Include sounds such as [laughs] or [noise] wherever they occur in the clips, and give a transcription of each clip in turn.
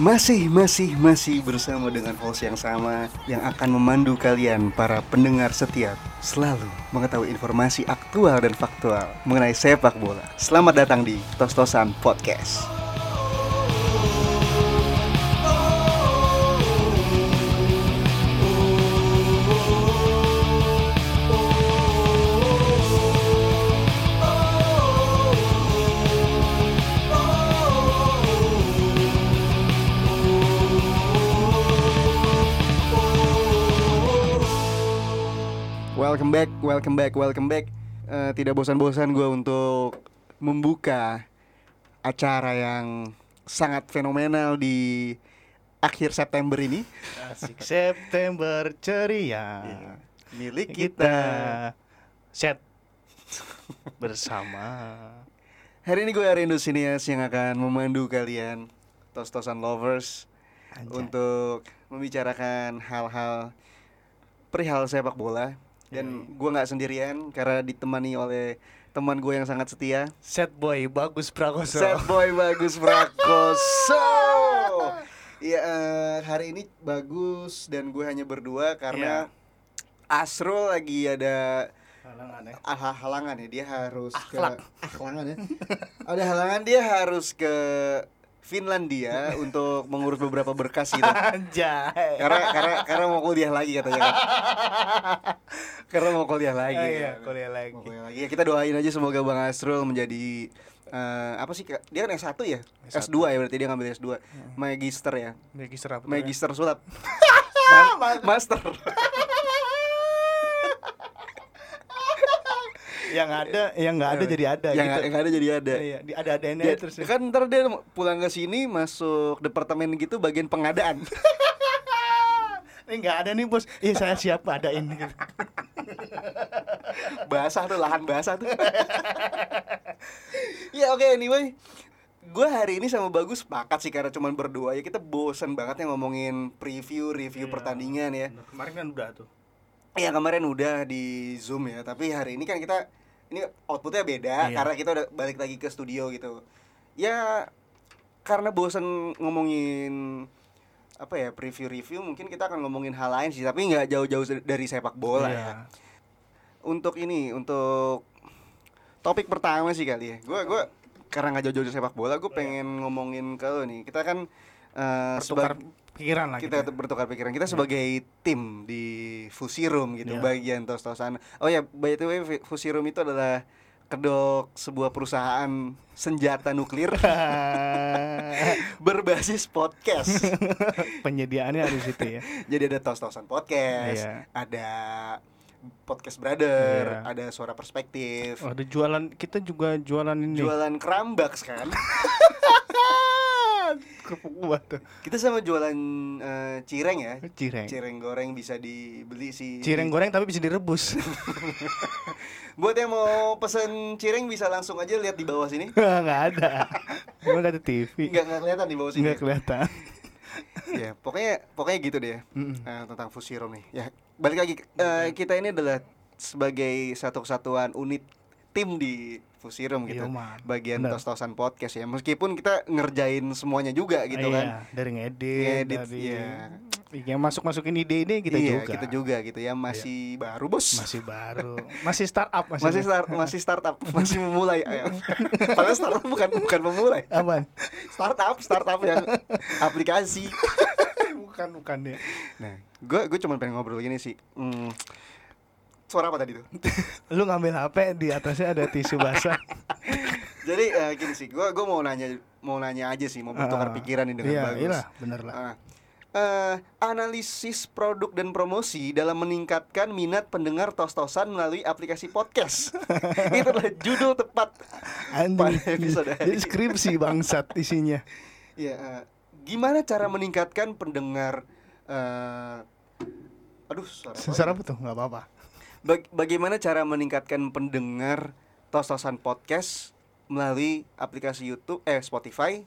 Masih, masih, masih bersama dengan host yang sama Yang akan memandu kalian para pendengar setiap Selalu mengetahui informasi aktual dan faktual Mengenai sepak bola. Selamat datang di Tos-Tosan Podcast back, welcome back, welcome back Eh, Tidak bosan-bosan gue untuk membuka acara yang sangat fenomenal di akhir September ini Asik September ceria. Iya. Milik Kita kita set bersama. Hari ini gue Arindo Sinias yang akan memandu kalian Tos-tosan lovers Anjay. Untuk membicarakan hal-hal perihal sepak bola Dan gue nggak sendirian karena ditemani oleh teman gue yang sangat setia Set boy bagus Prakoso. Set boy bagus Prakoso [laughs] Iya eh, hari ini bagus dan gue hanya berdua karena Asrul lagi ada Halangan ya. ah, halangan ya dia harus Akhlak. ke halangan ya ada halangan dia harus ke Finlandia [laughs] untuk mengurus beberapa berkas gitu Anjay. karena karena karena mau kuliah lagi katanya kan [laughs] karena mau kuliah lagi Ah, iya, kan. kuliah lagi. Mau kuliah lagi ya kita doain aja semoga bang Asrul menjadi eh, apa sih dia kan S1 ya S1. S2 ya berarti dia ngambil S2 magister ya Magister apa? ya? magister sulap [laughs] Ma- master Yang ada, yang nggak ada jadi ada yang gitu. yang ada jadi ada Iya, di- ada adanya Dia- terus. ya. kan ntar dia pulang ke sini masuk departemen gitu bagian pengadaan [laughs] Ini nggak ada nih bos. Iya saya siap adain gitu. [laughs] basah tuh lahan basah tuh [laughs] ya oke anyway gue hari ini sama bagus sepakat sih karena cuman berdua ya kita bosen banget ya ngomongin preview review Iya. pertandingan ya Kemarin kan udah tuh. ya kemarin udah di zoom ya tapi hari ini kan kita ini outputnya beda Iya. karena kita udah balik lagi ke studio gitu ya karena bosen ngomongin apa ya preview-review mungkin kita akan ngomongin hal lain sih tapi nggak jauh-jauh dari sepak bola Iya. ya untuk ini untuk topik pertama sih kali ya gue gue karena nggak jauh-jauh dari sepak bola gue pengen ngomongin ke lo nih kita kan Pertukar sebag- pikiran lah kita gitu. ya. bertukar pikiran kita sebagai tim di Fusirum gitu Iya. bagian tos-tosan oh ya by the way Fu- Fusirum itu adalah kedok sebuah perusahaan senjata nuklir [laughs] berbasis podcast [laughs] Penyediaannya ada situ ya. [laughs] jadi ada tos-tosan podcast Iya. ada podcast brother Iya. ada suara perspektif Oh, ada jualan kita juga jualan ini. jualan kerambaks kan kerupuk buah tuh. kita sama jualan eh, cireng ya Cireng. cireng goreng bisa dibeli sih Cireng goreng tapi bisa direbus. [laughs] Buat yang mau pesen cireng bisa langsung aja lihat di bawah sini. Enggak ada. Gua nggak ada TV. Enggak enggak kelihatan di bawah sini. Enggak kelihatan. [laughs] ya, pokoknya pokoknya gitu deh. Mm-mm. eh, tentang Fusirom nih. Ya, balik lagi eh, kita ini adalah sebagai satu kesatuan unit tim di Fusirom gitu. Iya, Man. Bagian tos-tosan podcast ya. Meskipun kita ngerjain semuanya juga gitu Iya, kan. dari ngedit, Ngedit, dari iya. [tsk] yang masuk masukin ide ini kita iya, juga. kita juga gitu ya. Masih baru, Bos. Masih baru, [laughs] masih startup masih. masih start masih startup, [laughs] masih memulai. Padahal startup bukan bukan memulai. Apaan? startup startup yang aplikasi [laughs] bukan bukan ya. nah gue gue cuma pengen ngobrol gini sih Hmm, suara apa tadi tuh [laughs] Lu ngambil HP di atasnya ada tisu basah. [laughs] jadi eh, gini sih gue gue mau nanya mau nanya aja sih mau bertukar Ah, pikiran ini dengan iya, bagus Iya, bener lah. Ah, eh, analisis produk dan promosi dalam meningkatkan minat pendengar tos-tosan melalui aplikasi podcast [laughs] itu adalah judul tepat pada episode hari Jadi ini. skripsi bangsat isinya. ya eh, gimana cara meningkatkan pendengar eh, aduh suara apa? Sensor apa tuh? Enggak apa-apa. Bag- bagaimana cara meningkatkan pendengar tos-tosan podcast melalui aplikasi YouTube eh Spotify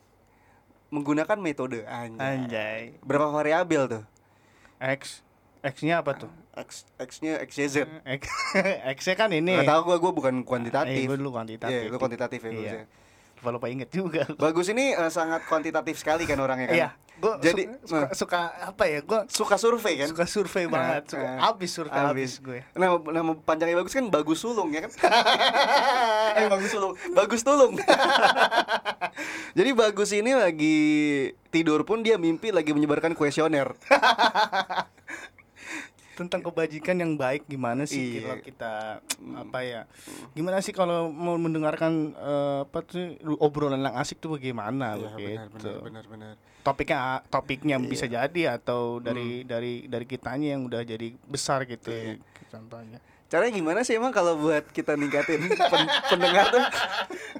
menggunakan metode anjay. Anjay. Berapa variabel tuh? X X-nya apa tuh? X X-nya XYZ. X [laughs] X-nya kan ini. Nggak tahu gua gua bukan Eh, kuantitatif. gua dulu kuantitatif. Iya, lu kuantitatif ya Iya. Lupa lupa inget juga. Bagus ini eh, sangat kuantitatif sekali kan orangnya kan. Iya. Gue Jadi, suka, nah. suka apa ya? Gue Suka survei kan? suka survei banget, suka Nah, abis survei abis, gue. Nama, nama panjangnya bagus kan bagus sulung ya kan? [laughs] eh bagus sulung, bagus tulung. [laughs] Jadi bagus ini lagi tidur pun dia mimpi lagi menyebarkan kuesioner. [laughs] Tentang kebajikan yang baik gimana Iya. sih kalau kita apa ya? Gimana sih kalau mau mendengarkan eh, apa tuh obrolan yang asik tuh bagaimana Iya, begitu. benar, benar. Topiknya topiknya Iya. bisa jadi atau Hmm. dari dari dari kitanya yang udah jadi besar gitu Iya. contohnya. Caranya gimana sih emang kalau buat kita ningkatin pen- [laughs] pendengar tuh?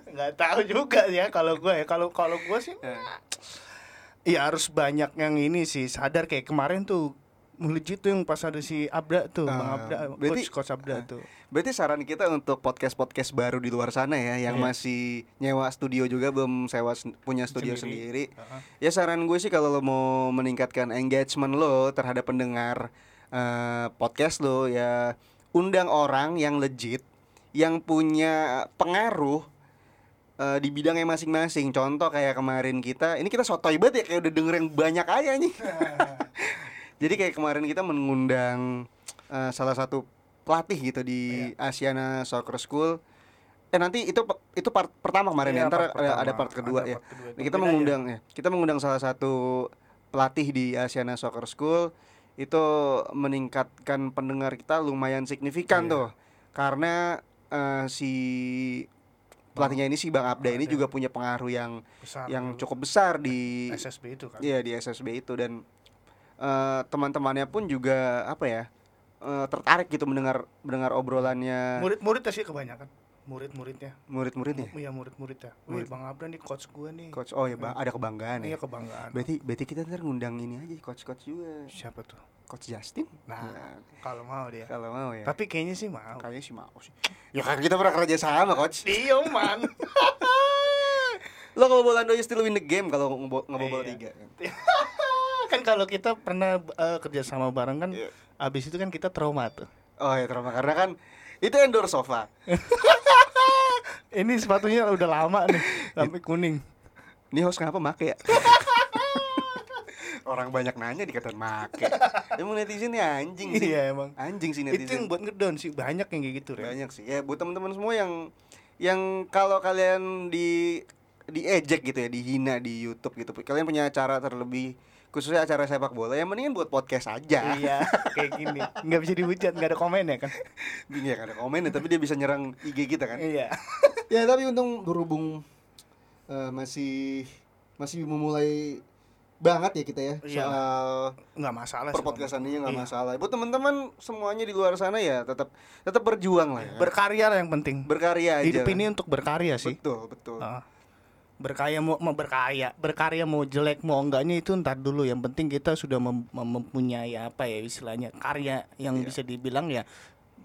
nggak tahu juga ya kalau gue ya kalau kalau gue sih Iya harus banyak yang ini sih sadar kayak kemarin tuh melejit tuh yang pas ada si Abda tuh Bang Ah, Abda berarti- coach coach Abda tuh Berarti saran kita untuk podcast-podcast baru di luar sana ya yang Iya. masih nyewa studio juga belum sewa punya studio Sendiri. sendiri. Ya saran gue sih kalau lo mau meningkatkan engagement lo terhadap pendengar eh, podcast lo ya undang orang yang legit yang punya pengaruh eh, di bidangnya masing-masing. Contoh kayak kemarin kita, ini kita sotoy banget ya kayak udah denger yang banyak aja nih. [laughs] Jadi kayak kemarin kita mengundang eh, salah satu pelatih gitu di Asiana Soccer School. Eh nanti itu itu part pertama kemarin ya, Iya, ntar part ada, pertama. ada part kedua Ada ya. part kedua. Nah, kita mengundang ya. Kita mengundang salah satu pelatih di Asiana Soccer School itu meningkatkan pendengar kita lumayan signifikan Iya. tuh. Karena eh, si pelatihnya ini si Bang Abda ini juga punya pengaruh yang Besar yang cukup besar di SSB itu kan Iya di SSB itu dan eh, teman-temannya pun juga apa ya eh, tertarik gitu mendengar mendengar obrolannya murid-muridnya sih kebanyakan murid-muridnya murid-muridnya. iya murid-muridnya Murid. Wih, Bang Abda nih coach gue nih Coach, oh ya bang, ada kebanggaan iya ya. kebanggaan Berarti berarti kita ntar ngundang ini aja coach-coach juga. siapa tuh Coach Justin. nah Nah, kalau mau dia kalau mau ya. tapi kayaknya sih mau kayaknya sih mau sih. Ya kan kita pernah kerja sama coach. iya man [laughs] Lo kalau bola you still win the game kalau ngebo- ngebobol Iya. tiga. kan [laughs] kalau kita pernah eh, kerja sama bareng kan Iya. abis itu kan kita trauma tuh Oh ya trauma karena kan itu endorse sofa. [laughs] ini sepatunya udah lama nih sampai kuning Ini host ngapa make ya? Orang banyak nanya dikatain make. Emang netizen nih anjing sih. iya emang Anjing sih itu yang netizen. buat ngedon sih banyak yang kayak gitu Ren. Banyak sih. Ya buat teman-teman semua yang yang kalau kalian di diejek gitu ya, dihina di YouTube gitu. Kalian punya acara terlebih khususnya acara sepak bola yang mendingan buat podcast aja. iya kayak gini nggak bisa dihujat nggak ada komen ya kan Iya kan ada komen tapi dia bisa nyerang IG kita kan. iya ya tapi untung berhubung eh, masih masih memulai banget ya kita ya Iya. soal nggak masalah sih, perpodcastan ini nggak Iya. masalah. Buat teman-teman semuanya di luar sana ya tetap tetap berjuang lah ya. berkarya lah yang penting berkarya aja. hidup lah. ini untuk berkarya sih betul betul. Ah. Berkarya mau, mau berkarya berkarya mau jelek mau enggaknya itu ntar dulu yang penting kita sudah mem- mem- mempunyai apa ya istilahnya karya yang Iya. bisa dibilang ya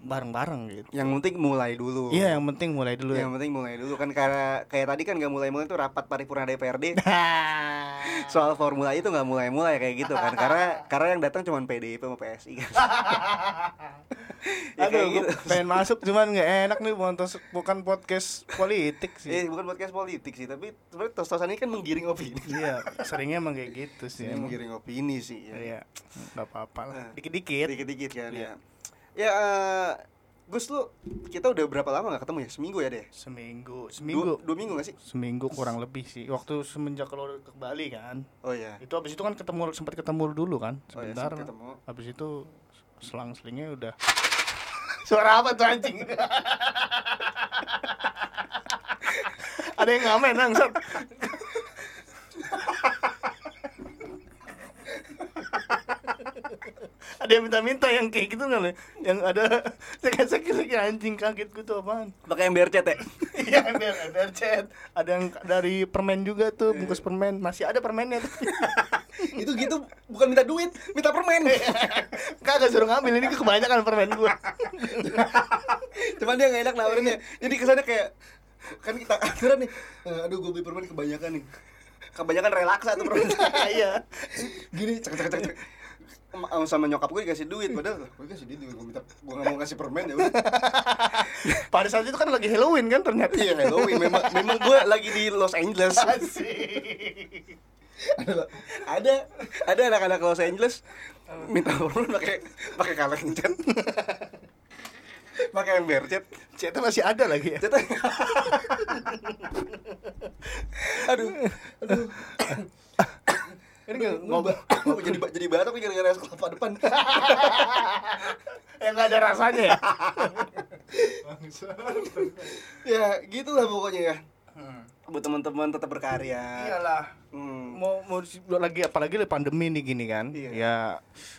bareng-bareng gitu Yang penting mulai dulu. iya yang penting mulai dulu ya Yang penting mulai dulu kan karena kayak tadi kan nggak mulai-mulai itu rapat paripurna DPRD [laughs] soal formula itu nggak mulai-mulai kayak gitu kan karena karena yang datang cuma PDIP sama PSI kan. [laughs] ya Aduh, gitu. pengen masuk [laughs] cuman nggak enak nih bukan tos- bukan podcast politik Eh, sih. bukan podcast politik sih, tapi sebenarnya tos-tosan ini kan menggiring opini. Iya, seringnya emang kayak gitu sih. Emang. menggiring opini sih ya. Iya, nggak apa-apa lah. Eh. Dikit-dikit. Dikit-dikit kan Iya. ya. Ya eh, Gus lu kita udah berapa lama gak ketemu ya? Seminggu ya deh? Seminggu, Dua, seminggu, dua minggu gak sih? seminggu kurang lebih sih. Waktu semenjak kalau ke Bali kan, Oh iya. itu habis itu kan ketemu sempat ketemu dulu kan, Oh iya, sebentar. ketemu. habis itu selang-selingnya udah. [laughs] Suara apa tuh anjing? [laughs] Ada yang ngamen langsung. [laughs] ada yang minta-minta yang kayak gitu nggak yang ada [laughs] sekali-sekali anjing kaget gue tuh apaan Pakai ember cat ya? Iya, ember, ember. Ada yang dari permen juga tuh, bungkus permen. Masih ada permennya tuh. [laughs] itu gitu bukan minta duit, minta permen. Kagak suruh ngambil ini kebanyakan permen gua. Cuman dia gak enak nawarinnya. Jadi kesannya kayak kan kita aturan nih. eh, aduh gue beli permen kebanyakan nih. Kebanyakan relaksa tuh permen. [laughs] Iya. Gini cek cek cek cek. Sama- sama nyokap gue dikasih duit padahal [laughs] gue dikasih duit gue minta gue gak mau kasih permen ya udah. [laughs] Pada saat itu kan lagi Halloween kan ternyata. iya Halloween. Memang memang gue lagi di Los Angeles. [laughs] Asik. ada ada ada anak-anak Los Angeles minta turun pakai pakai kaleng cat. Pakai ember cat. Chatnya masih ada lagi ya. aduh. Aduh nggak ngomong jadi jadi batuk nih gara-gara es kelapa depan [laughs] Yang nggak ada rasanya ya. ya gitulah pokoknya ya buat teman-teman tetap berkarya Iyalah. Hmm. mau mau di- lagi apalagi lagi pandemi nih gini kan Iya. ya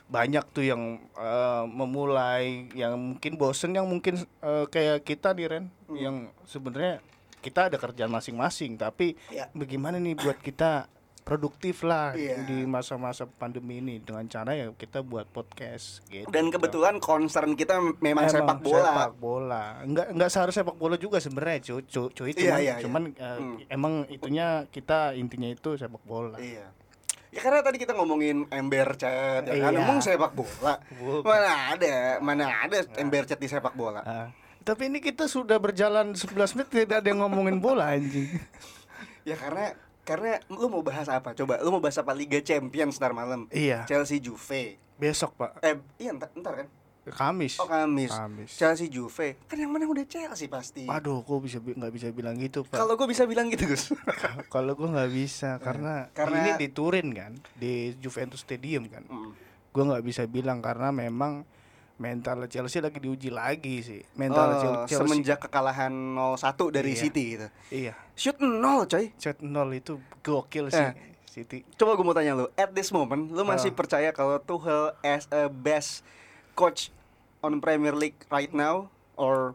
banyak tuh yang eh, memulai yang mungkin bosen yang mungkin eh, kayak kita nih Ren Hmm. yang sebenarnya kita ada kerjaan masing-masing tapi Iya. bagaimana nih buat kita produktif lah Iya. di masa-masa pandemi ini dengan cara ya kita buat podcast gitu dan kebetulan concern kita memang Emang sepak bola sepak bola enggak enggak seharusnya sepak bola juga sebenarnya cuy cuy cuy Iya, cuman, iya, iya. cuman eh, Hmm. emang itunya kita intinya itu sepak bola Iya. Ya karena tadi kita ngomongin ember cat, ya kan? Iya. Emang sepak bola. Bukan. Mana ada, mana ada ember cat di sepak bola. Ah. Tapi ini kita sudah berjalan 11 menit tidak ada yang ngomongin bola anjing. Ya karena karena lu mau bahas apa? Coba lu mau bahas apa Liga Champions ntar malam? iya, Chelsea Juve. besok Pak. Eh, iya ntar, ntar kan? Kamis. Oh Kamis. Kamis. Chelsea Juve. Kan yang menang udah Chelsea pasti. Waduh, kok bisa bi- nggak bisa bilang gitu, Pak. Kalau gue bisa bilang gitu, Gus. [laughs] Kalau gua nggak bisa karena, Karena- ini di Turin kan, di Juventus Stadium kan. Mm. Gua nggak bisa bilang karena memang mental Chelsea lagi diuji lagi sih. Mental Oh, Chel- Chelsea. semenjak kekalahan 0-1 dari Iya. City gitu. Iya. Shoot 0, coy. Shot 0 itu gokil sih Eh. City. Coba gue mau tanya lu, at this moment lu masih Ah. percaya kalau Tuchel as a best coach on Premier League right now or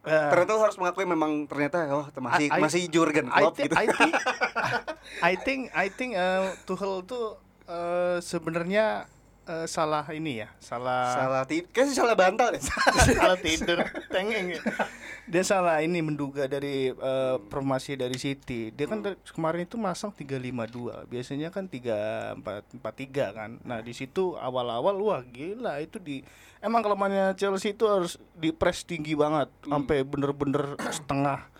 Eh, ternyata lu harus mengakui memang ternyata oh masih I- masih Jurgen I Klopp gitu. I think, [laughs] I think, I think uh, Tuchel tuh uh, sebenarnya uh, salah ini ya, salah Salah tidur, kayaknya salah bantal deh. [laughs] salah [laughs] tidur, tengeng. ya. Dia salah ini menduga dari uh, formasi dari City. Dia kan dari- kemarin itu masang 352. Biasanya kan 3443 kan. Nah, di situ awal-awal wah gila itu di emang kalau mainnya Chelsea itu harus di press tinggi banget sampai bener-bener setengah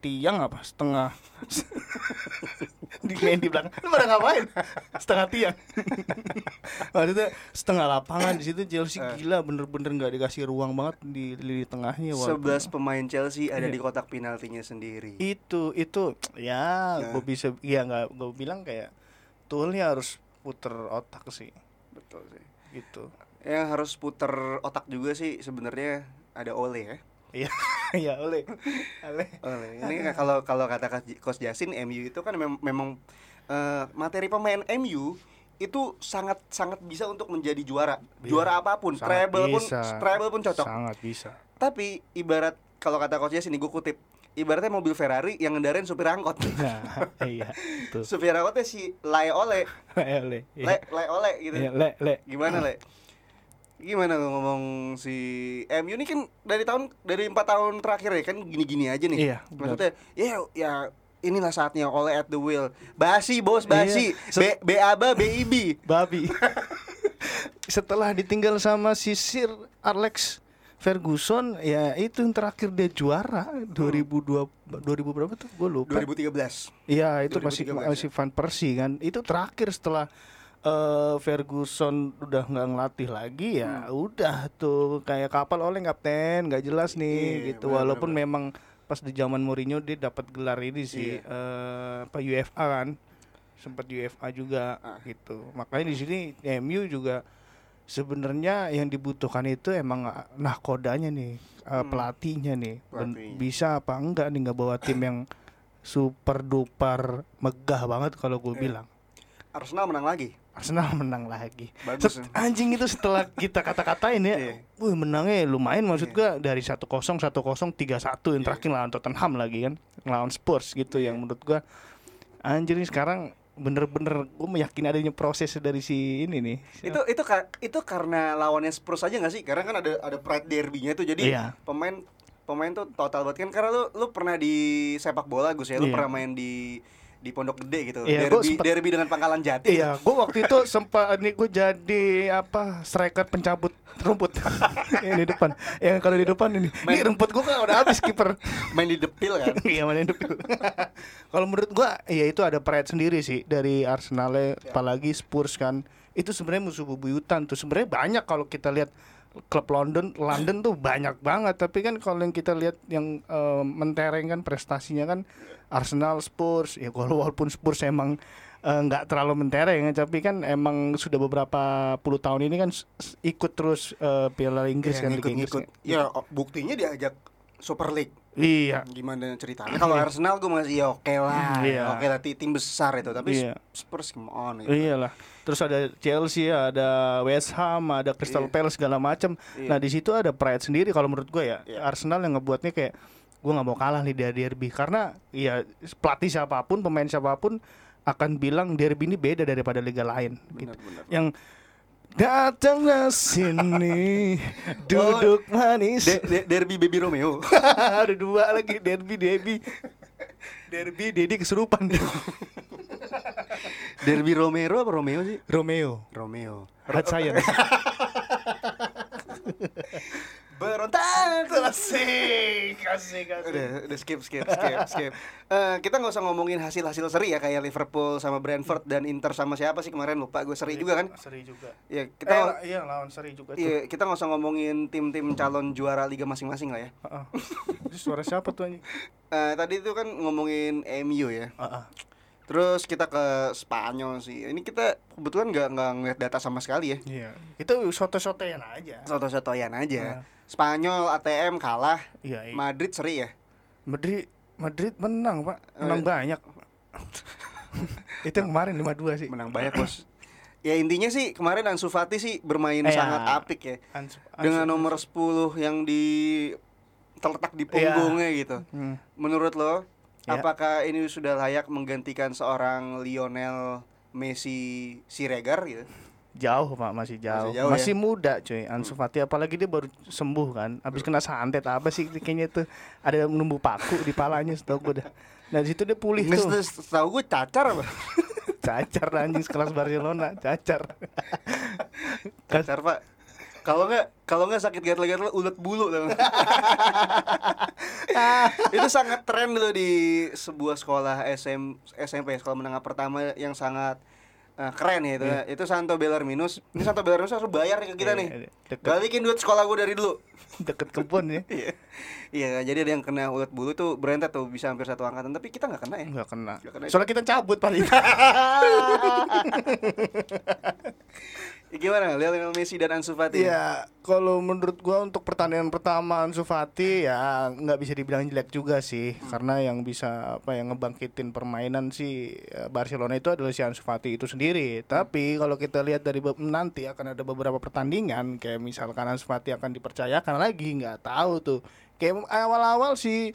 tiang apa setengah di [laughs] main di belakang lu pada ngapain setengah tiang [laughs] maksudnya setengah lapangan di situ Chelsea gila bener-bener nggak dikasih ruang banget di lini tengahnya walaupun- 11 pemain Chelsea ada Iya. di kotak penaltinya sendiri. itu itu ya Nah. gue bisa ya nggak gue bilang kayak toolnya harus puter otak sih Betul sih. gitu Yang harus puter otak juga sih sebenarnya ada Ole ya. Iya [laughs] iya oleh oleh Ole. Ini kan kalau kalau kata Coach- Coach Jasin MU itu kan mem- memang eh, materi pemain MU itu sangat sangat bisa untuk menjadi juara. Iya. Juara apa pun, Sangat treble pun bisa. treble pun cocok. sangat bisa Tapi ibarat kalau kata Coach Jasin gue kutip, ibaratnya mobil Ferrari yang ngendarin supir angkot. nah [laughs] iya supir angkotnya si Lae Ole, oleh Le, Le Ole gitu. Iya, le le Gimana Le? Gimana ngomong si MU ini kan dari tahun dari empat tahun terakhir ya kan gini-gini aja nih. Iya. Maksudnya ya ya inilah saatnya Ole at the wheel. Basi bos, basi. Iya. B BABA BIB. [laughs] babi setelah ditinggal sama si Sir Alex Ferguson ya itu yang terakhir dia juara 2002 2000 berapa tuh gue lupa 2013. Iya itu masih 2013 masih Van Persie kan itu terakhir setelah eh, Ferguson udah nggak ngelatih lagi ya udah tuh kayak kapal oleh kapten nggak jelas nih Iya, gitu benar, walaupun benar. memang pas di zaman Mourinho dia dapat gelar ini sih Iya. eh, apa UFA kan sempat UFA juga Ah. gitu makanya di sini MU juga sebenarnya yang dibutuhkan itu emang nah kodanya nih eh, pelatihnya nih Hmm. Pelatihnya. bisa apa enggak nih nggak bawa tim yang super duper megah banget kalau gue Iya. bilang Arsenal menang lagi. Arsenal [laughs] menang lagi Bagus. Set- anjing itu setelah kita kata-katain ya [laughs] Iya. wih menangnya lumayan maksud gua dari 1-0 1-0 3-1 yang terakhir lawan Tottenham lagi kan lawan Spurs gitu Iya. yang menurut gua anjir ini sekarang bener-bener gue meyakini adanya proses dari si ini nih itu itu ka- itu karena lawannya Spurs aja nggak sih? Karena kan ada ada pride derbynya tuh. Jadi Iya. pemain pemain tuh total banget kan karena lu lu pernah di sepak bola Gus ya, lu Iya. pernah main di di Pondok Gede gitu. Iya, derby, sempet- derby dengan Pangkalan Jati. Iya, gue waktu itu sempat ini gue jadi apa striker pencabut rumput [laughs] ini di depan. Yang kalau di depan ini, ini rumput gue kan udah habis kiper. [laughs] Main di depil kan. [laughs] Iya mana hidup itu. Kalau menurut gua ya itu ada pride sendiri sih dari Arsenal apalagi Spurs kan. Itu sebenarnya musuh bebuyutan tuh. Sebenarnya banyak kalau kita lihat klub London London tuh banyak banget tapi kan kalau yang kita lihat yang eh, mentereng kan prestasinya kan Arsenal Spurs ya kalau walaupun Spurs emang eh, nggak terlalu mentereng ya, tapi kan emang sudah beberapa puluh tahun ini kan ikut terus eh, Piala Inggris Iya, kan Liga ngikut-ngikut. Inggris. Ya oh, buktinya diajak Super League. Iya. Gimana ceritanya? Kalau Arsenal gue masih ya oke lah. Iya. Oke lah ti- tim besar itu, tapi Iya. Spurs come on gitu. Iyalah. Terus ada Chelsea, ada West Ham, ada Crystal Iya. Palace segala macam. Iya. Nah, di situ ada pride sendiri kalau menurut gue ya. Iya. Arsenal yang ngebuatnya kayak gue nggak mau kalah nih dari derby karena ya pelatih siapa pun, pemain siapa pun akan bilang derby ini beda daripada liga lain gitu. Benar-benar. Yang datanglah sini [laughs] duduk manis. De- de- derby Baby Romeo. [laughs] ada dua lagi derby [laughs] derby. Derby Dedi kesurupan. Derby Romero apa Romeo sih? Romeo. Romeo. Red Science. [laughs] Berontak. Asik, asik, asik. Udah, udah skip, skip, skip, skip. Eh, kita nggak usah ngomongin hasil-hasil seri ya kayak Liverpool sama Brentford dan Inter sama siapa sih kemarin lupa gue seri juga kan? Seri juga. Ya Kita eh, iya lawan seri juga tuh. Iya, kita nggak usah ngomongin tim-tim calon juara liga masing-masing lah ya. Heeh. Itu suara siapa tuh anjing? Eh, tadi itu kan ngomongin MU ya. Heeh. Terus kita ke Spanyol sih. Ini kita kebetulan nggak nggak ngeliat data sama sekali ya. Iya. Itu soto-sotoyan aja. Soto-sotoyan aja. Nah. Spanyol ATM kalah, Iya, iya. Madrid seri ya. Madrid Madrid menang, Pak. Menang Eh. banyak. [laughs] Itu yang kemarin 5-2 sih. Menang banyak bos. Ya intinya sih kemarin Ansu Fati sih bermain Eh, sangat ya. apik ya. Ansu- Dengan Ansu- nomor 10 yang di terletak di punggungnya gitu. Hmm. Menurut lo, Ya. apakah ini sudah layak menggantikan seorang Lionel Messi Siregar gitu? Jauh Pak, masih jauh. jauh Masih, ya? muda cuy. Ansu Fati apalagi dia baru sembuh kan. Habis kena santet apa sih kayaknya tuh ada numbu paku di palanya setahu gue dah. Nah, di situ dia pulih Nggak tuh. se- tahu gue cacar apa? [laughs] Cacar anjing sekelas Barcelona, cacar. cacar pak. Kalau nggak kalau nggak sakit gatal-gatal ulet bulu [laughs] itu sangat tren dulu di sebuah sekolah SM, SMP sekolah menengah pertama yang sangat eh, keren ya itu ya. itu Santo Belarminus ini Santo Belarminus harus bayar nih ke kita Iya, nih iya. Deket. balikin duit sekolah gue dari dulu [laughs] Deket kebun ya. Iya, iya jadi ada yang kena ulet bulu tuh berentet tuh bisa hampir satu angkatan tapi kita nggak kena ya. Enggak kena. Nggak kena. Soalnya kita cabut paling. [laughs] Ya, Gimana? Lionel Messi dan Ansu Fati? Iya, kalau menurut gua untuk pertandingan pertama Ansu Fati ya nggak bisa dibilang jelek juga sih, karena yang bisa apa yang ngebangkitin permainan sih eh, Barcelona itu adalah si Ansu Fati itu sendiri. Tapi kalau kita lihat dari nanti akan ada beberapa pertandingan kayak misalkan Ansu Fati akan dipercayakan lagi nggak tahu tuh. Kayak awal-awal si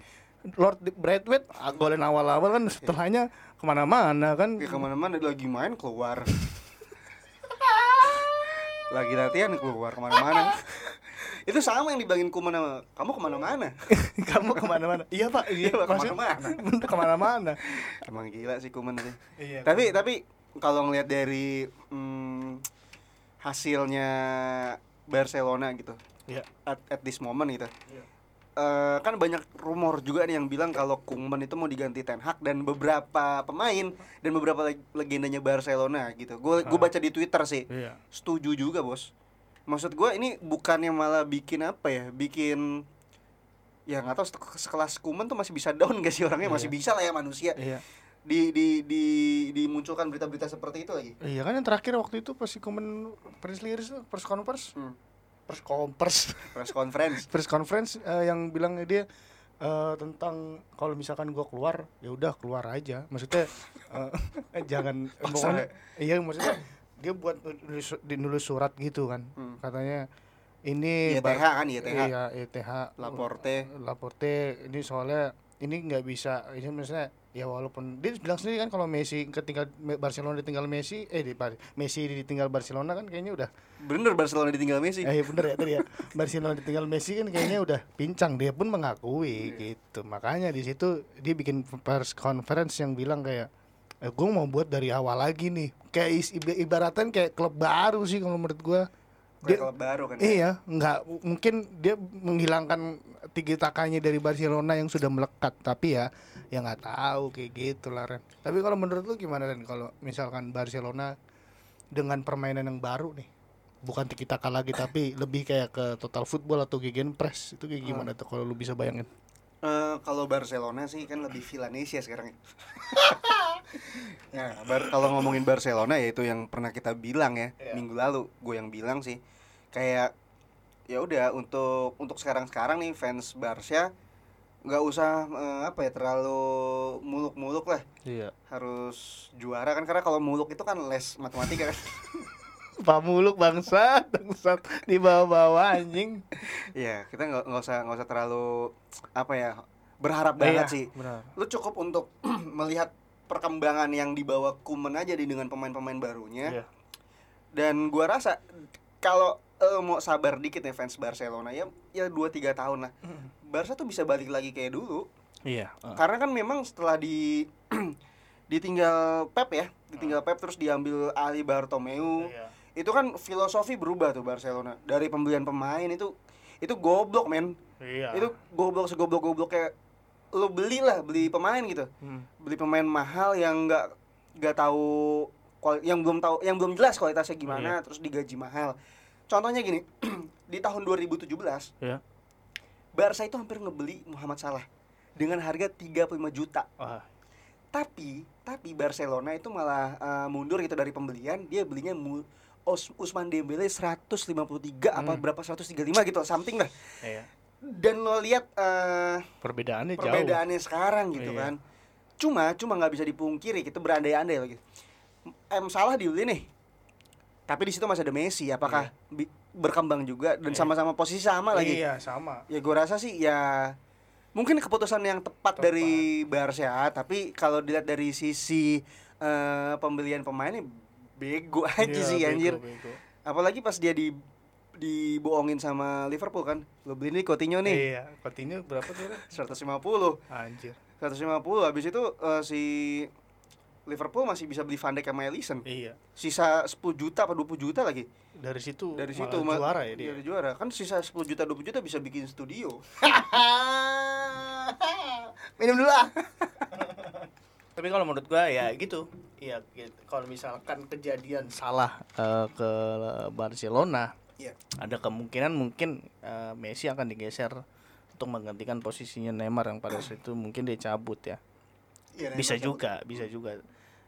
Lord Bradway ah, golin awal-awal kan setelahnya ke mana-mana kan. Ya ke mana-mana lagi main keluar [laughs] Lagi latihan keluar ke mana-mana. [laughs] Itu sama yang dibilangin Kuman sama Kamu ke mana-mana? [laughs] Kamu ke mana-mana? Iya pak. Iya [laughs] Iya, Pak, maksudnya- ke mana-mana. ke mana-mana. Emang gila sih Kuman sih. Iya, Tapi tapi kalau ngelihat dari hmm, Hasilnya Barcelona gitu Iya. at, at this moment gitu Iya. Eh, kan banyak rumor juga nih yang bilang kalau Koeman itu mau diganti Ten Hag dan beberapa pemain dan beberapa leg- legendanya Barcelona gitu. Gue gue Ah. baca di Twitter sih. Iya. Setuju juga, Bos. Maksud gue ini bukannya malah bikin apa ya? Bikin ya nggak tahu se- sekelas Koeman tuh masih bisa down gak sih orangnya? Masih Iya. bisa lah ya manusia. Iya. Di di di dimunculkan berita-berita seperti itu lagi. Iya kan yang terakhir waktu itu pas si komen press release tuh, conference, Hmm. Press conference, [laughs] Press conference. press conference eh, yang bilang dia eh, tentang kalau misalkan gua keluar ya udah keluar aja. Maksudnya eh, [laughs] jangan pokoknya iya maksudnya dia buat nulis, di- nulis surat gitu kan. Hmm. Katanya ini ITH bar- kan, ITH. Iya, ITH. Laporte. Laporte ini soalnya ini nggak bisa ini maksudnya ya walaupun dia bilang sendiri kan kalau Messi ketinggal Barcelona ditinggal Messi eh di Messi ditinggal Barcelona kan kayaknya udah. Bener Barcelona ditinggal Messi. eh bener ya tadi ya. Barcelona ditinggal Messi kan kayaknya udah pincang dia pun mengakui Iya. gitu. Makanya di situ dia bikin press conference yang bilang kayak eh, gue mau buat dari awal lagi nih. Kayak is- iba- ibaratnya kayak klub baru sih kalau menurut gue Klub baru kan. ya? Iya, nggak mungkin dia menghilangkan tiki takanya dari Barcelona yang sudah melekat, tapi ya ya nggak tahu kayak gitu lah Ren. Tapi kalau menurut lu gimana Ren kalau misalkan Barcelona dengan permainan yang baru nih, bukan tiki taka lagi tapi lebih kayak ke total football atau gegen press itu kayak gimana tuh kalau lu bisa bayangin? Eh, kalau Barcelona sih kan lebih Villanesia sekarang. ya. [laughs] nah, bar- kalau ngomongin Barcelona ya itu yang pernah kita bilang ya Iya. minggu lalu, gue yang bilang sih kayak ya udah untuk untuk sekarang-sekarang nih fans Barca nggak usah eh, apa ya terlalu muluk-muluk lah Iya. harus juara kan karena kalau muluk itu kan les matematika kan [laughs] Pak Muluk bangsat, bangsat di bawah-bawah anjing. Iya kita nggak nggak usah nggak usah terlalu apa ya berharap banget Iya, sih Benar. lu cukup untuk [clears throat] melihat perkembangan yang dibawa Kuman aja di dengan pemain-pemain barunya Iya. dan gua rasa kalau eh, mau sabar dikit nih fans Barcelona. Ya ya dua tiga tahun lah. Barca tuh bisa balik lagi kayak dulu. Iya. karena kan memang setelah di [clears throat] ditinggal Pep ya ditinggal Pep terus diambil Ali Bartomeu. Iya. itu kan filosofi berubah tuh Barcelona. Dari pembelian pemain itu itu goblok men. Iya. itu goblok segoblok goblok kayak lu beli lah beli pemain gitu. Hmm. beli pemain mahal yang nggak nggak tahu kual- yang belum tahu yang belum jelas kualitasnya gimana terus digaji mahal contohnya gini [clears throat] di tahun 2017 Iya. Barca itu hampir ngebeli Muhammad Salah dengan harga 35 juta Wah, tapi tapi Barcelona itu malah eh, mundur gitu dari pembelian dia belinya mu, Os, Usman Dembele 153 apa Hmm. berapa 135 gitu something lah iya. dan lo lihat eh, Perbedaannya jauh. perbedaannya sekarang gitu Iya. kan cuma cuma nggak bisa dipungkiri kita berandai-andai lagi M salah dibeli nih tapi di situ masih ada Messi apakah bi- berkembang juga dan Iya. sama-sama posisi sama lagi Iya, sama. ya gue rasa sih ya mungkin keputusan yang tepat, Tepat. dari Barca tapi kalau dilihat dari sisi eh, pembelian pemainnya bego [laughs] aja Iya, sih bego, anjir bego. apalagi pas dia di dibohongin sama Liverpool kan lo beli nih Coutinho nih Iya, Coutinho berapa tuh? [laughs] Ren? 150 Anjir. 150 habis itu eh, si Liverpool masih bisa beli Van Dijk sama Alisson Iya. sisa 10 juta apa 20 juta lagi Dari situ dari malah situ ma- juara ya dia. Iya, juara kan sisa 10 juta 20 juta bisa bikin studio [laughs] minum dulu ah Tapi kalau menurut gua ya gitu. Iya, gitu. kalau misalkan kejadian salah eh, ke Barcelona, Iya. ada kemungkinan mungkin eh, Messi akan digeser untuk menggantikan posisinya Neymar yang pada saat itu mungkin dia cabut ya. Iya, Neymar bisa cabut. juga, bisa juga.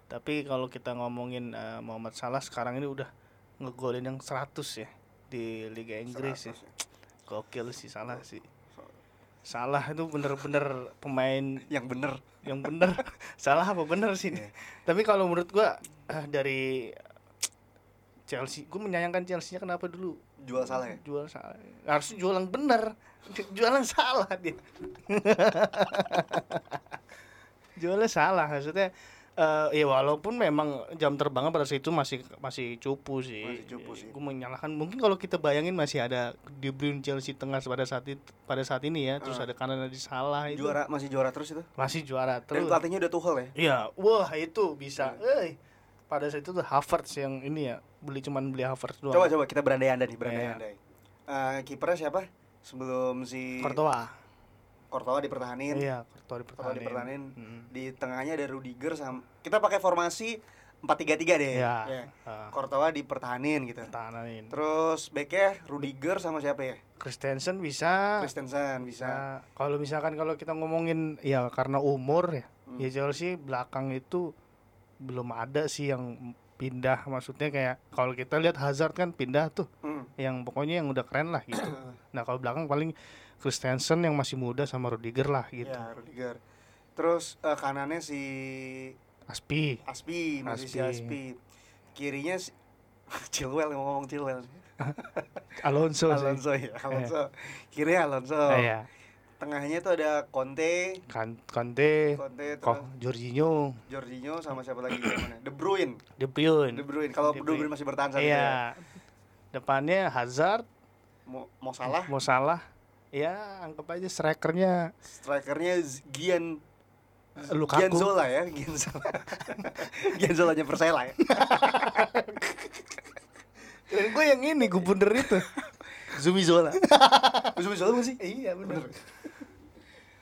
Tapi kalau kita ngomongin eh, Muhammad Salah sekarang ini udah ngegolin yang 100 ya di Liga Inggris ya. 100 ya. Gokil sih Salah sih. Salah itu bener-bener pemain yang bener yang bener. [laughs] Salah apa bener sih? Iya. Tapi kalau menurut gua eh, dari Chelsea, gua menyayangkan Chelsea-nya kenapa dulu jual salah ya jual salah. Harusnya jual yang bener. [laughs] Jual yang salah dia. [laughs] Jualnya salah maksudnya eh ya walaupun memang jam terbangnya pada saat itu masih masih cupu sih. Masih cupu sih. Gue menyalahkan mungkin kalau kita bayangin masih ada De Bruyne Chelsea tengah pada saat itu pada saat ini ya, terus Ah. ada kanan di salah itu. juara masih juara terus itu Masih juara dan terus. pelatihnya udah Tuchel ya Iya, wah itu bisa. Hmm. Eh, pada saat itu tuh Havertz yang ini ya, beli cuman beli Havertz doang. coba coba kita berandai-andai nih Iya. berandai-andai Eh, kipernya siapa sebelum si Courtois. Courtois dipertahanin Iya, Courtois dipertahanin. dipertahanin Mm. di tengahnya ada Rudiger sama kita pakai formasi 4-3-3 deh Iya. Ya. Ah, Courtois dipertahanin gitu pertahanin. terus backnya Rudiger sama siapa ya Christensen bisa. Christensen bisa Nah, kalau misalkan kalau kita ngomongin ya karena umur ya, Hmm. ya Chelsea belakang itu belum ada sih yang pindah maksudnya kayak kalau kita lihat Hazard kan pindah tuh Hmm. yang pokoknya yang udah keren lah gitu. nah, kalau belakang paling Christensen yang masih muda sama Rudiger lah gitu. Ya, Rudiger. Terus eh, kanannya si Aspi. Aspi, masih si Aspi. Aspi. Kirinya si [laughs] Chilwell ngomong Chilwell. Alonso, sih. Alonso ya, Alonso. Kirinya Alonso. Eh, ya. Tengahnya itu ada Conte, Kan Conte, Conte terus Jorginho, Jorginho sama siapa lagi mana? De Bruyne. De Bruyne. De Bruyne. Kalau De Bruyne masih bertahan saat itu ya. Iya. Depannya Hazard, Mau, mau salah, mau salah. Ya, anggap aja strikernya strikernya Gian Lukaku. Gian Zola ya, Gian Zola. Genzolanya [laughs] Persela ya. Dan gue yang ini gubernur itu. [laughs] Zumi Zola. [laughs] Zumi Zola bukan sih? iya benar.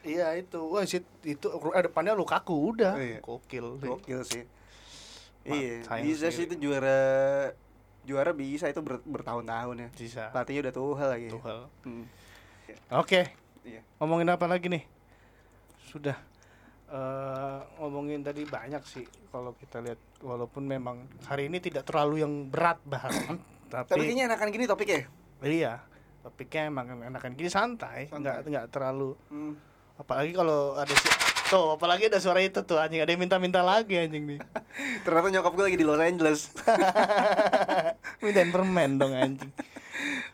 Iya itu, wah shit, itu eh, depannya Lukaku udah, iya. gokil. Gokil sih. Iya, bisa sih itu juara juara bisa itu ber- bertahun-tahun ya. Bisa. Pelatihnya udah Tuchel lagi. Tuchel. Hmm. Oke, Iya. ngomongin apa lagi nih? Sudah eh ngomongin tadi banyak sih kalau kita lihat walaupun memang hari ini tidak terlalu yang berat bahasan [clears throat] tapi, Tapi kayaknya enakan gini topiknya. iya topiknya emang enakan gini santai, Santai. nggak nggak terlalu Hmm. Apalagi kalau ada si tuh apalagi ada suara itu tuh anjing ada yang minta-minta lagi anjing nih [laughs] Ternyata nyokap gue lagi di Los Angeles. [laughs] mintain permen dong anjing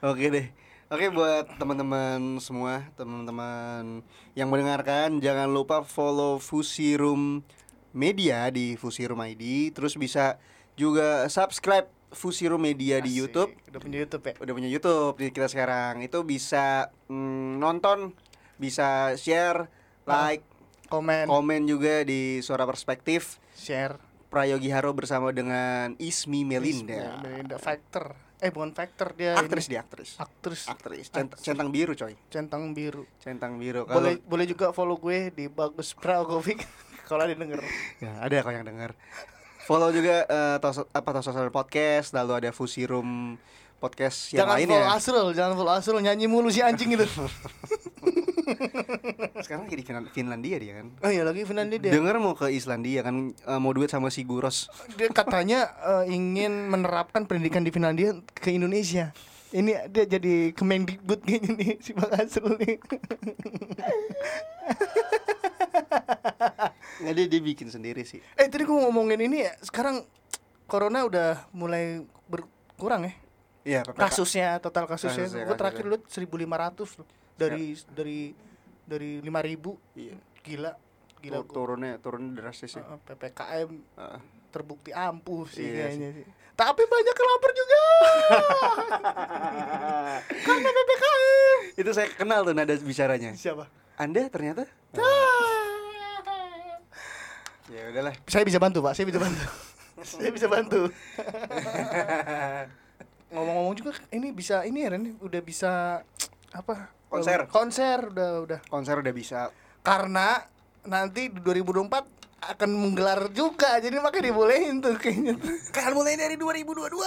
Oke deh. Oke buat teman-teman semua, teman-teman yang mendengarkan jangan lupa follow Fusi Room Media di Fusi Room ID, terus bisa juga subscribe Fusi Room Media di Asik, YouTube. udah punya YouTube ya Udah punya YouTube di kita sekarang. Itu bisa mm, nonton, bisa share, like, komen komen juga di Suara Perspektif. share Prayogi Haro bersama dengan Ismi Melinda. Melinda Factor eh bukan Factor dia Aktris ini. dia aktris. aktris Aktris Cent- centang biru coy. centang biru Centang biru. Kalau boleh boleh juga follow gue di bagus pragovic [laughs] kalau ada denger ya, ada kok yang dengar. Follow juga eh, tos, apa tos sosial podcast, lalu ada Fusi Room podcast yang jangan lainnya. follow Asrul jangan follow Asrul nyanyi mulu si anjing itu [laughs] [laughs] Sekarang lagi di Finland- Finlandia dia kan. oh iya lagi Finlandia dia Dengar mau ke Islandia kan eh, mau duet sama si Guros. [laughs] dia katanya eh, ingin menerapkan pendidikan di Finlandia ke Indonesia ini dia jadi Kemendikbud kayaknya nih si Bang Asrul nih Nggak dia dia bikin sendiri sih. eh tadi gue ngomongin ini ya sekarang corona udah mulai berkurang ya Iya, kasusnya total kasusnya, Kasusnya, gue terakhir lihat 1500 loh. Dari dari dari 5000 Iya. gila gila Tur- turunnya turunnya drastis sih. Uh, PPKM Heeh. terbukti ampuh sih Iya kayaknya sih. Tapi banyak lapar juga. [laughs] Karena PPKM. Itu saya kenal tuh nada bicaranya. Siapa? Anda ternyata? Ya udahlah. Saya bisa bantu, Pak. Saya bisa bantu. [laughs] Saya bisa bantu. [laughs] Ngomong-ngomong juga ini bisa ini ya Ren, udah bisa apa? Konser. Konser udah udah. Konser udah bisa. Karena nanti di 2024 akan menggelar juga jadi makanya dibolehin tuh kayaknya. Kan mulai dari 2022. [laughs]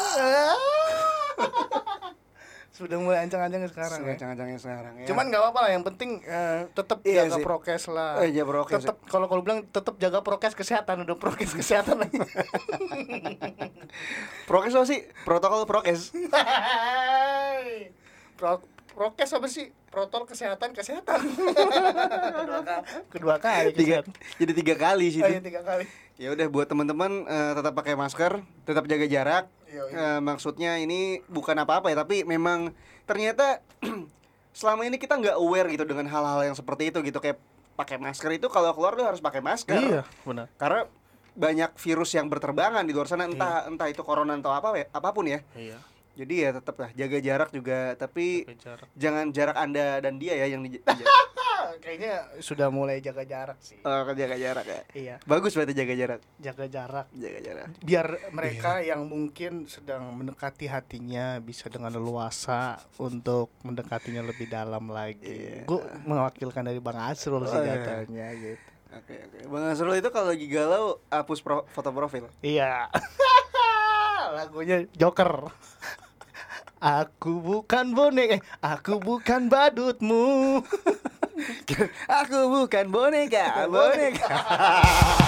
sudah mulai ancang-ancang sekarang ya. Sekarang sekarang ya. Cuman nggak apa-apa lah, yang penting eh, tetap Iya jaga sih. prokes lah. Eh, jaga prokes, Tetap kalau kalau bilang tetap jaga prokes kesehatan, udah prokes [laughs] kesehatan lagi. [laughs] prokes apa sih? Protokol prokes. Pro, prokes apa sih? Protokol kesehatan kesehatan. kedua, kali, kedua kali tiga, kesehatan. jadi tiga kali sih Oh, itu. iya, tiga kali. Ya udah buat teman-teman eh, tetap pakai masker, tetap jaga jarak. Iya, iya. Eh, maksudnya ini bukan apa-apa ya, tapi memang ternyata [clears throat] selama ini kita nggak aware gitu dengan hal-hal yang seperti itu gitu kayak pakai masker itu kalau keluar lu harus pakai masker. Iya, benar. Karena banyak virus yang berterbangan di luar sana entah entah itu corona atau apa apa pun ya. Iya. Jadi ya tetap lah jaga jarak juga tapi Jaga jarak. jangan jarak Anda dan dia ya yang di, [laughs] kayaknya sudah mulai jaga jarak sih. Oh, jaga jarak ya. Iya, Bagus berarti jaga jarak. jaga jarak. Jaga jarak. biar mereka yang mungkin sedang mendekati hatinya bisa dengan leluasa untuk mendekatinya lebih dalam lagi. Iya. Gue mewakilkan dari Bang Asrul sih Oh, iya. katanya gitu. Oke oke. Bang Asrul itu kalau lagi galau hapus pro- foto profil. Iya. [laughs] Lagunya Joker. Aku bukan bonek, eh, aku bukan badutmu. [laughs] Aku bukan boneka, boneka. [laughs]